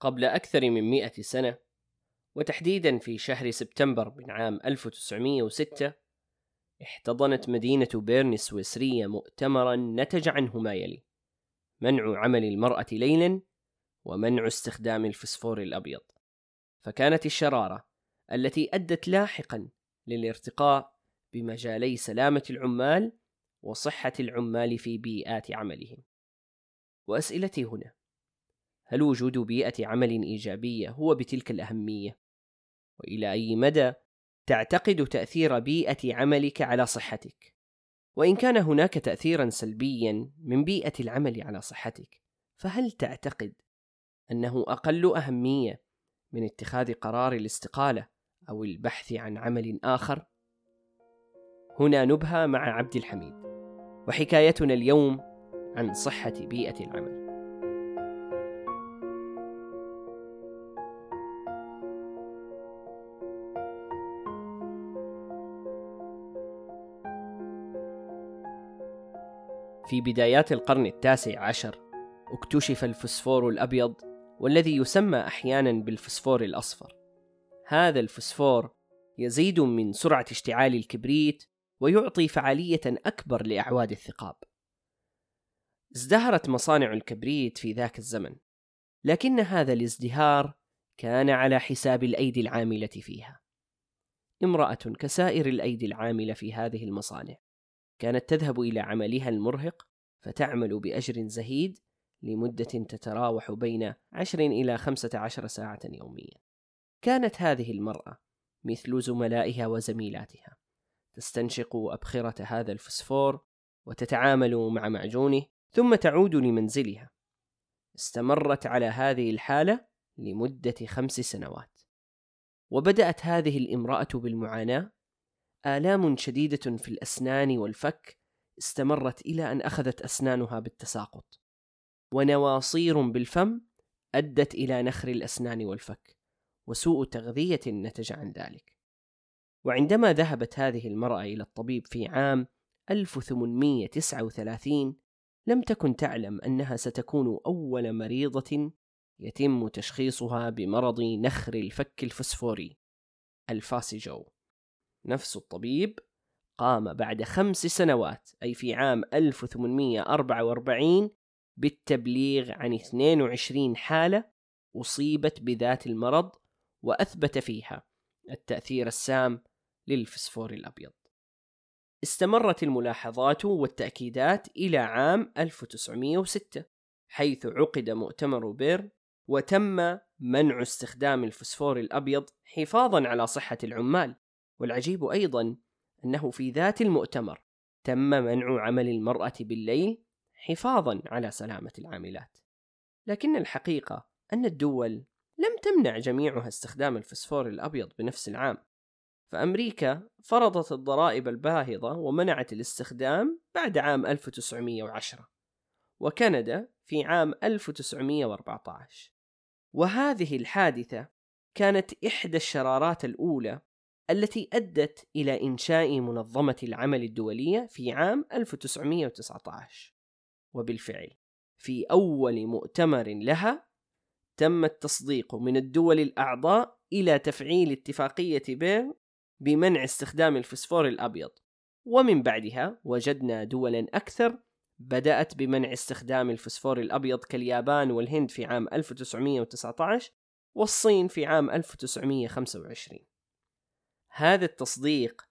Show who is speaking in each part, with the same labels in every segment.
Speaker 1: قبل أكثر من مئة سنة وتحديدا في شهر سبتمبر من عام 1906 احتضنت مدينة بيرن السويسرية مؤتمرا نتج عنه ما يلي منع عمل المرأة ليلا ومنع استخدام الفسفور الأبيض. فكانت الشرارة التي أدت لاحقا للارتقاء بمجالي سلامة العمال وصحة العمال في بيئات عملهم. وأسئلتي هنا هل وجود بيئة عمل إيجابية هو بتلك الأهمية؟ وإلى أي مدى تعتقد تأثير بيئة عملك على صحتك؟ وإن كان هناك تأثيرا سلبيا من بيئة العمل على صحتك، فهل تعتقد أنه أقل أهمية من اتخاذ قرار الاستقالة أو البحث عن عمل آخر؟ هنا نبهى مع عبد الحميد، وحكايتنا اليوم عن صحة بيئة العمل. في بدايات القرن التاسع عشر اكتشف الفسفور الأبيض والذي يسمى أحيانا بالفسفور الأصفر. هذا الفسفور يزيد من سرعة اشتعال الكبريت ويعطي فعالية أكبر لأعواد الثقاب. ازدهرت مصانع الكبريت في ذاك الزمن لكن هذا الازدهار كان على حساب الأيدي العاملة فيها. امرأة كسائر الأيدي العاملة في هذه المصانع. كانت تذهب إلى عملها المرهق فتعمل بأجر زهيد لمدة تتراوح بين عشر إلى خمسة عشر ساعة يوميا. كانت هذه المرأة مثل زملائها وزميلاتها. تستنشق أبخرة هذا الفسفور وتتعامل مع معجونه ثم تعود لمنزلها. استمرت على هذه الحالة لمدة خمس سنوات. وبدأت هذه الامرأة بالمعاناة آلام شديدة في الأسنان والفك استمرت إلى أن أخذت أسنانها بالتساقط ونواصير بالفم أدت إلى نخر الأسنان والفك وسوء تغذية نتج عن ذلك. وعندما ذهبت هذه المرأة إلى الطبيب في عام 1839 لم تكن تعلم أنها ستكون أول مريضة يتم تشخيصها بمرض نخر الفك الفسفوري الفاسيجو. نفس الطبيب قام بعد خمس سنوات أي في عام 1844 بالتبليغ عن 22 حالة أصيبت بذات المرض وأثبت فيها التأثير السام للفسفور الأبيض. استمرت الملاحظات والتأكيدات إلى عام 1906 حيث عقد مؤتمر بيرن وتم منع استخدام الفسفور الأبيض حفاظا على صحة العمال والعجيب أيضا أنه في ذات المؤتمر تم منع عمل المرأة بالليل حفاظا على سلامة العاملات. لكن الحقيقة أن الدول لم تمنع جميعها استخدام الفسفور الأبيض بنفس العام فأمريكا فرضت الضرائب الباهظة ومنعت الاستخدام بعد عام 1910 وكندا في عام 1914 وهذه الحادثة كانت إحدى الشرارات الأولى التي أدت إلى إنشاء منظمة العمل الدولية في عام 1919 وبالفعل في أول مؤتمر لها تم التصديق من الدول الأعضاء إلى تفعيل اتفاقية بيرن بمنع استخدام الفسفور الأبيض. ومن بعدها وجدنا دولا أكثر بدأت بمنع استخدام الفسفور الأبيض كاليابان والهند في عام 1919 والصين في عام 1925 هذا التصديق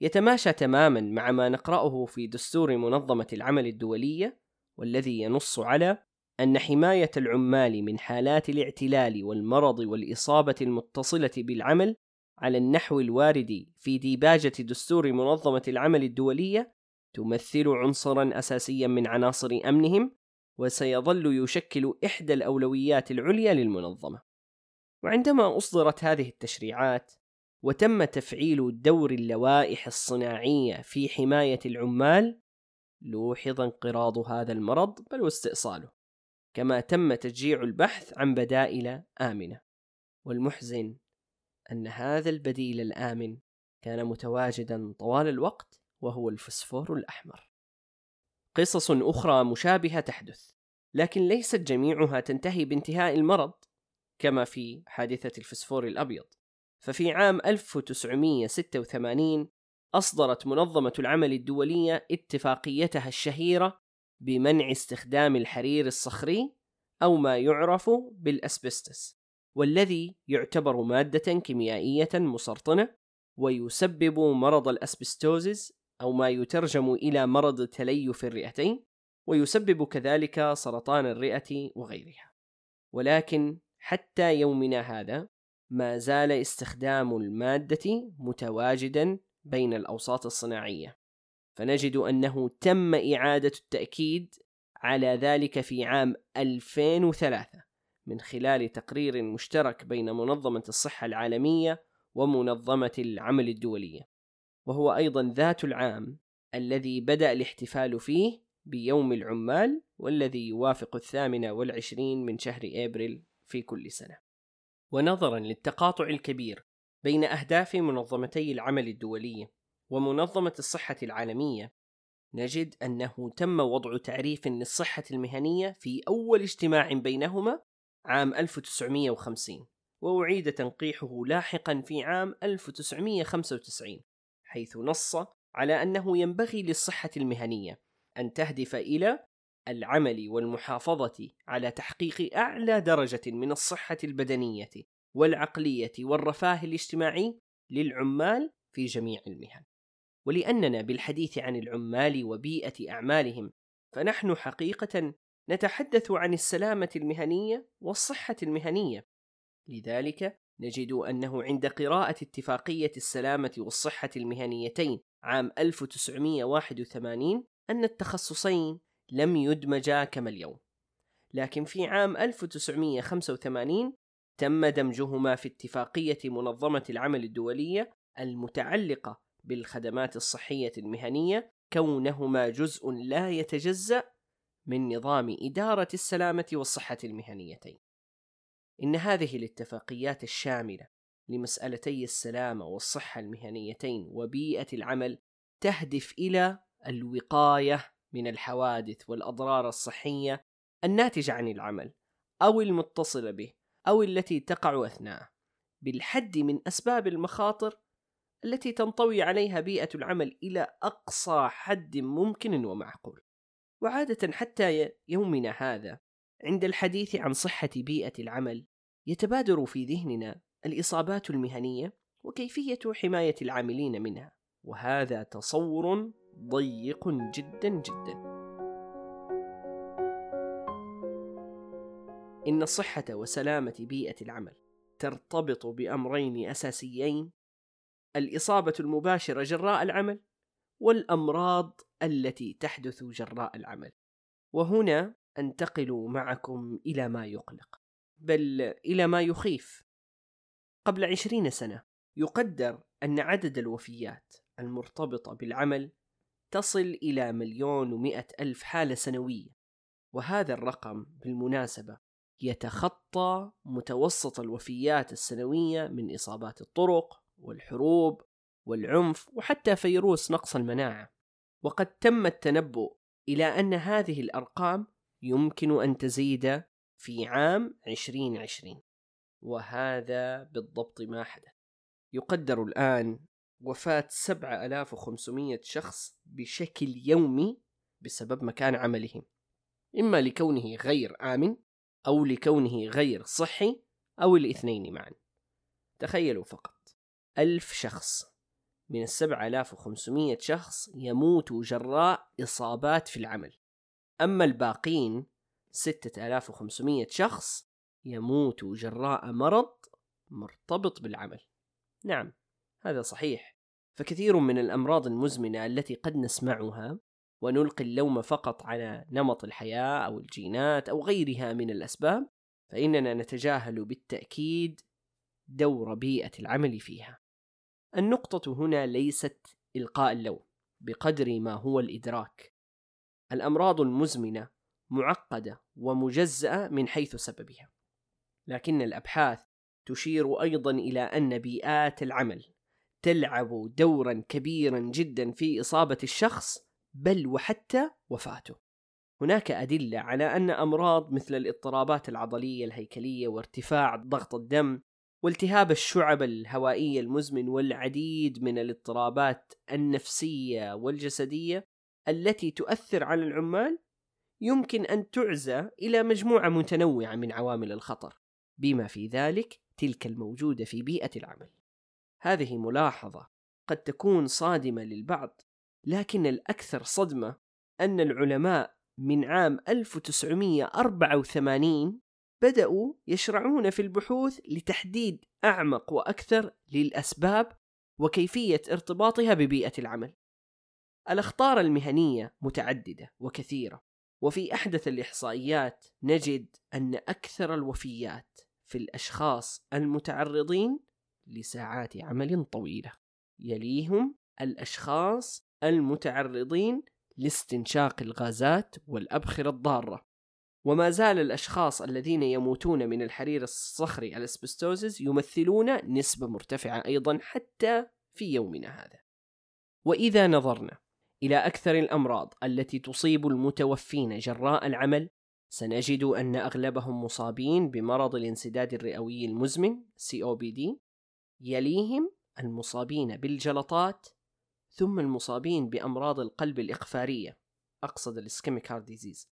Speaker 1: يتماشى تماما مع ما نقرأه في دستور منظمة العمل الدولية والذي ينص على أن حماية العمال من حالات الاعتلال والمرض والإصابة المتصلة بالعمل على النحو الوارد في ديباجة دستور منظمة العمل الدولية تمثل عنصرا أساسيا من عناصر أمنهم وسيظل يشكل إحدى الأولويات العليا للمنظمة. وعندما أصدرت هذه التشريعات وتم تفعيل دور اللوائح الصناعية في حماية العمال لوحظ انقراض هذا المرض بل واستئصاله كما تم تشجيع البحث عن بدائل آمنة. والمحزن أن هذا البديل الآمن كان متواجدا طوال الوقت وهو الفسفور الأحمر. قصص أخرى مشابهة تحدث لكن ليست جميعها تنتهي بانتهاء المرض كما في حادثة الفسفور الأبيض. ففي عام 1986 أصدرت منظمة العمل الدولية اتفاقيتها الشهيرة بمنع استخدام الحرير الصخري أو ما يعرف بالأسبستس والذي يعتبر مادة كيميائية مسرطنة ويسبب مرض الأسبستوزيس أو ما يترجم إلى مرض تليف الرئتين ويسبب كذلك سرطان الرئة وغيرها. ولكن حتى يومنا هذا ما زال استخدام المادة متواجدا بين الأوساط الصناعية. فنجد أنه تم إعادة التأكيد على ذلك في عام 2003 من خلال تقرير مشترك بين منظمة الصحة العالمية ومنظمة العمل الدولية. وهو أيضا ذات العام الذي بدأ الاحتفال فيه بيوم العمال والذي يوافق الثامنة والعشرين من شهر إبريل في كل سنة. ونظرا للتقاطع الكبير بين أهداف منظمتي العمل الدولية ومنظمة الصحة العالمية نجد أنه تم وضع تعريف للصحة المهنية في أول اجتماع بينهما عام 1950 وأعيد تنقيحه لاحقا في عام 1995 حيث نص على أنه ينبغي للصحة المهنية أن تهدف إلى العمل والمحافظة على تحقيق أعلى درجة من الصحة البدنية والعقلية والرفاه الاجتماعي للعمال في جميع المهن. ولأننا بالحديث عن العمال وبيئة أعمالهم فنحن حقيقة نتحدث عن السلامة المهنية والصحة المهنية. لذلك نجد أنه عند قراءة اتفاقية السلامة والصحة المهنيتين عام 1981 أن التخصصين لم يدمجا كما اليوم لكن في عام 1985 تم دمجهما في اتفاقية منظمة العمل الدولية المتعلقة بالخدمات الصحية المهنية كونهما جزء لا يتجزأ من نظام إدارة السلامة والصحة المهنيتين. إن هذه الاتفاقيات الشاملة لمسألتي السلامة والصحة المهنيتين وبيئة العمل تهدف إلى الوقاية من الحوادث والأضرار الصحية الناتجة عن العمل أو المتصلة به أو التي تقع أثناءه بالحد من أسباب المخاطر التي تنطوي عليها بيئة العمل إلى أقصى حد ممكن ومعقول. وعادة حتى يومنا هذا عند الحديث عن صحة بيئة العمل يتبادر في ذهننا الإصابات المهنية وكيفية حماية العاملين منها وهذا تصور ضيق جدا جدا. إن صحة وسلامة بيئة العمل ترتبط بأمرين أساسيين الإصابة المباشرة جراء العمل والأمراض التي تحدث جراء العمل. وهنا أنتقل معكم إلى ما يقلق بل إلى ما يخيف. قبل عشرين سنة يقدر أن عدد الوفيات المرتبطة بالعمل تصل إلى مليون ومئة ألف حالة سنوية. وهذا الرقم بالمناسبة يتخطى متوسط الوفيات السنوية من إصابات الطرق والحروب والعنف وحتى فيروس نقص المناعة. وقد تم التنبؤ إلى أن هذه الأرقام يمكن أن تزيد في عام 2020 وهذا بالضبط ما حدث. يقدر الآن وفاة 7500 شخص بشكل يومي بسبب مكان عملهم. إما لكونه غير آمن أو لكونه غير صحي أو الاثنين معا. تخيلوا فقط ألف شخص من السبعة آلاف وخمسمية شخص يموتوا جراء إصابات في العمل. أما الباقين ستة آلاف وخمسمية شخص يموتوا جراء مرض مرتبط بالعمل. نعم. هذا صحيح. فكثير من الأمراض المزمنة التي قد نسمعها ونلقي اللوم فقط على نمط الحياة أو الجينات أو غيرها من الأسباب فإننا نتجاهل بالتأكيد دور بيئة العمل فيها. النقطة هنا ليست إلقاء اللوم بقدر ما هو الإدراك. الأمراض المزمنة معقدة ومجزأة من حيث سببها لكن الأبحاث تشير أيضا إلى أن بيئات العمل تلعب دورا كبيرا جدا في إصابة الشخص بل وحتى وفاته. هناك أدلة على أن أمراض مثل الاضطرابات العضلية الهيكلية وارتفاع ضغط الدم والتهاب الشعب الهوائية المزمن والعديد من الاضطرابات النفسية والجسدية التي تؤثر على العمال يمكن أن تعزى إلى مجموعة متنوعة من عوامل الخطر. بما في ذلك تلك الموجودة في بيئة العمل. هذه ملاحظة قد تكون صادمة للبعض لكن الأكثر صدمة أن العلماء من عام 1984 بدأوا يشرعون في البحوث لتحديد أعمق وأكثر للأسباب وكيفية ارتباطها ببيئة العمل. الأخطار المهنية متعددة وكثيرة، وفي أحدث الإحصائيات نجد أن أكثر الوفيات في الأشخاص المتعرضين لساعات عمل طويلة، يليهم الأشخاص المتعرضين لاستنشاق الغازات والأبخرة الضارة. وما زال الأشخاص الذين يموتون من الحرير الصخري الاسبستوزز يمثلون نسبة مرتفعة أيضا حتى في يومنا هذا. وإذا نظرنا إلى أكثر الأمراض التي تصيب المتوفين جراء العمل سنجد أن أغلبهم مصابين بمرض الانسداد الرئوي المزمن COPD يليهم المصابين بالجلطات ثم المصابين بأمراض القلب الإقفارية أقصد ال ischemic heart disease.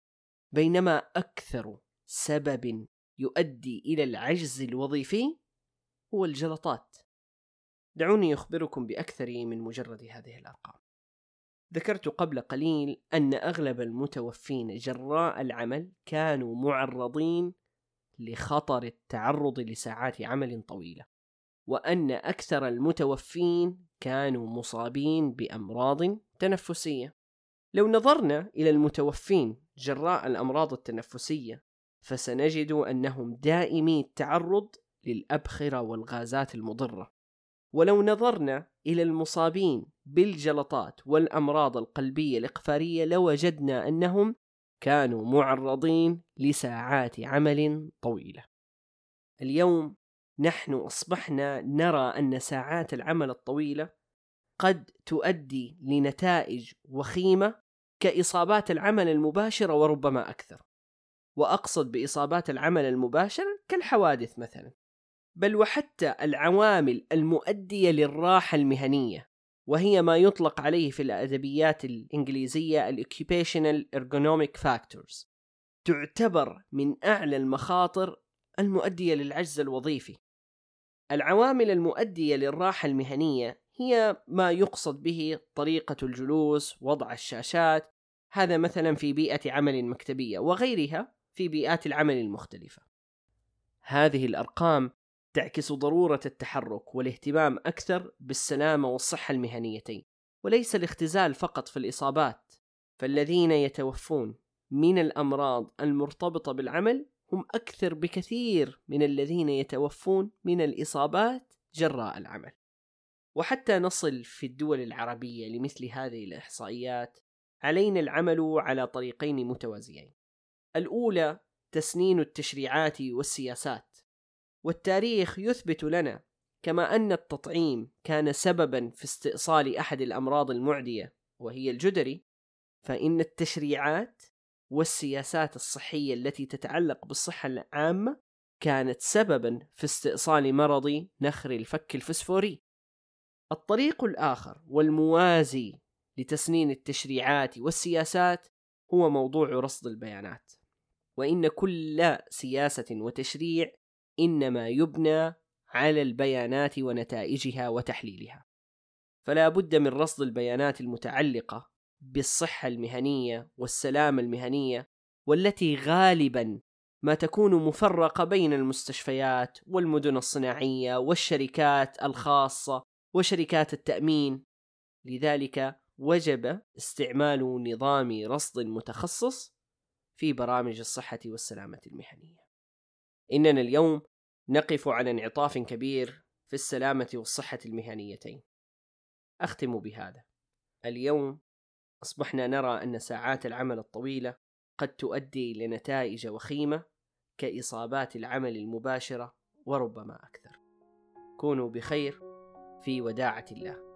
Speaker 1: بينما أكثر سبب يؤدي إلى العجز الوظيفي هو الجلطات. دعوني أخبركم بأكثر من مجرد هذه الأرقام. ذكرت قبل قليل أن أغلب المتوفين جراء العمل كانوا معرضين لخطر التعرض لساعات عمل طويلة. وأن أكثر المتوفين كانوا مصابين بأمراض تنفسية. لو نظرنا إلى المتوفين جراء الأمراض التنفسية فسنجد أنهم دائمي التعرض للأبخرة والغازات المضرة. ولو نظرنا إلى المصابين بالجلطات والأمراض القلبية الإقفارية لوجدنا أنهم كانوا معرضين لساعات عمل طويلة. اليوم نحن أصبحنا نرى أن ساعات العمل الطويلة قد تؤدي لنتائج وخيمة كإصابات العمل المباشرة وربما أكثر. وأقصد بإصابات العمل المباشرة كالحوادث مثلا. بل وحتى العوامل المؤدية للراحة المهنية وهي ما يطلق عليه في الأدبيات الإنجليزية ال Occupational Ergonomic Factors تعتبر من أعلى المخاطر المؤدية للعجز الوظيفي. العوامل المؤدية للراحة المهنية هي ما يقصد به طريقة الجلوس، وضع الشاشات، هذا مثلا في بيئة عمل مكتبية وغيرها في بيئات العمل المختلفة. هذه الأرقام تعكس ضرورة التحرك والاهتمام أكثر بالسلامة والصحة المهنيتين، وليس الاختزال فقط في الإصابات، فالذين يتوفون من الأمراض المرتبطة بالعمل هم أكثر بكثير من الذين يتوفون من الإصابات جراء العمل. وحتى نصل في الدول العربية لمثل هذه الإحصائيات علينا العمل على طريقين متوازيين. الأولى تسنين التشريعات والسياسات، والتاريخ يثبت لنا كما أن التطعيم كان سببا في استئصال أحد الأمراض المعدية وهي الجدري، فإن التشريعات والسياسات الصحية التي تتعلق بالصحة العامة كانت سببا في استئصال مرض نخر الفك الفسفوري. الطريق الآخر والموازي لتسنين التشريعات والسياسات هو موضوع رصد البيانات. وإن كل سياسة وتشريع إنما يبنى على البيانات ونتائجها وتحليلها. فلا بد من رصد البيانات المتعلقة بالصحة المهنية والسلامة المهنية والتي غالبا ما تكون مفرقة بين المستشفيات والمدن الصناعية والشركات الخاصة وشركات التأمين لذلك وجب استعمال نظام رصد متخصص في برامج الصحة والسلامة المهنية. إننا اليوم نقف على انعطاف كبير في السلامة والصحة المهنيتين. أختم بهذا. اليوم أصبحنا نرى أن ساعات العمل الطويلة قد تؤدي لنتائج وخيمة كإصابات العمل المباشرة وربما أكثر. كونوا بخير في وداعة الله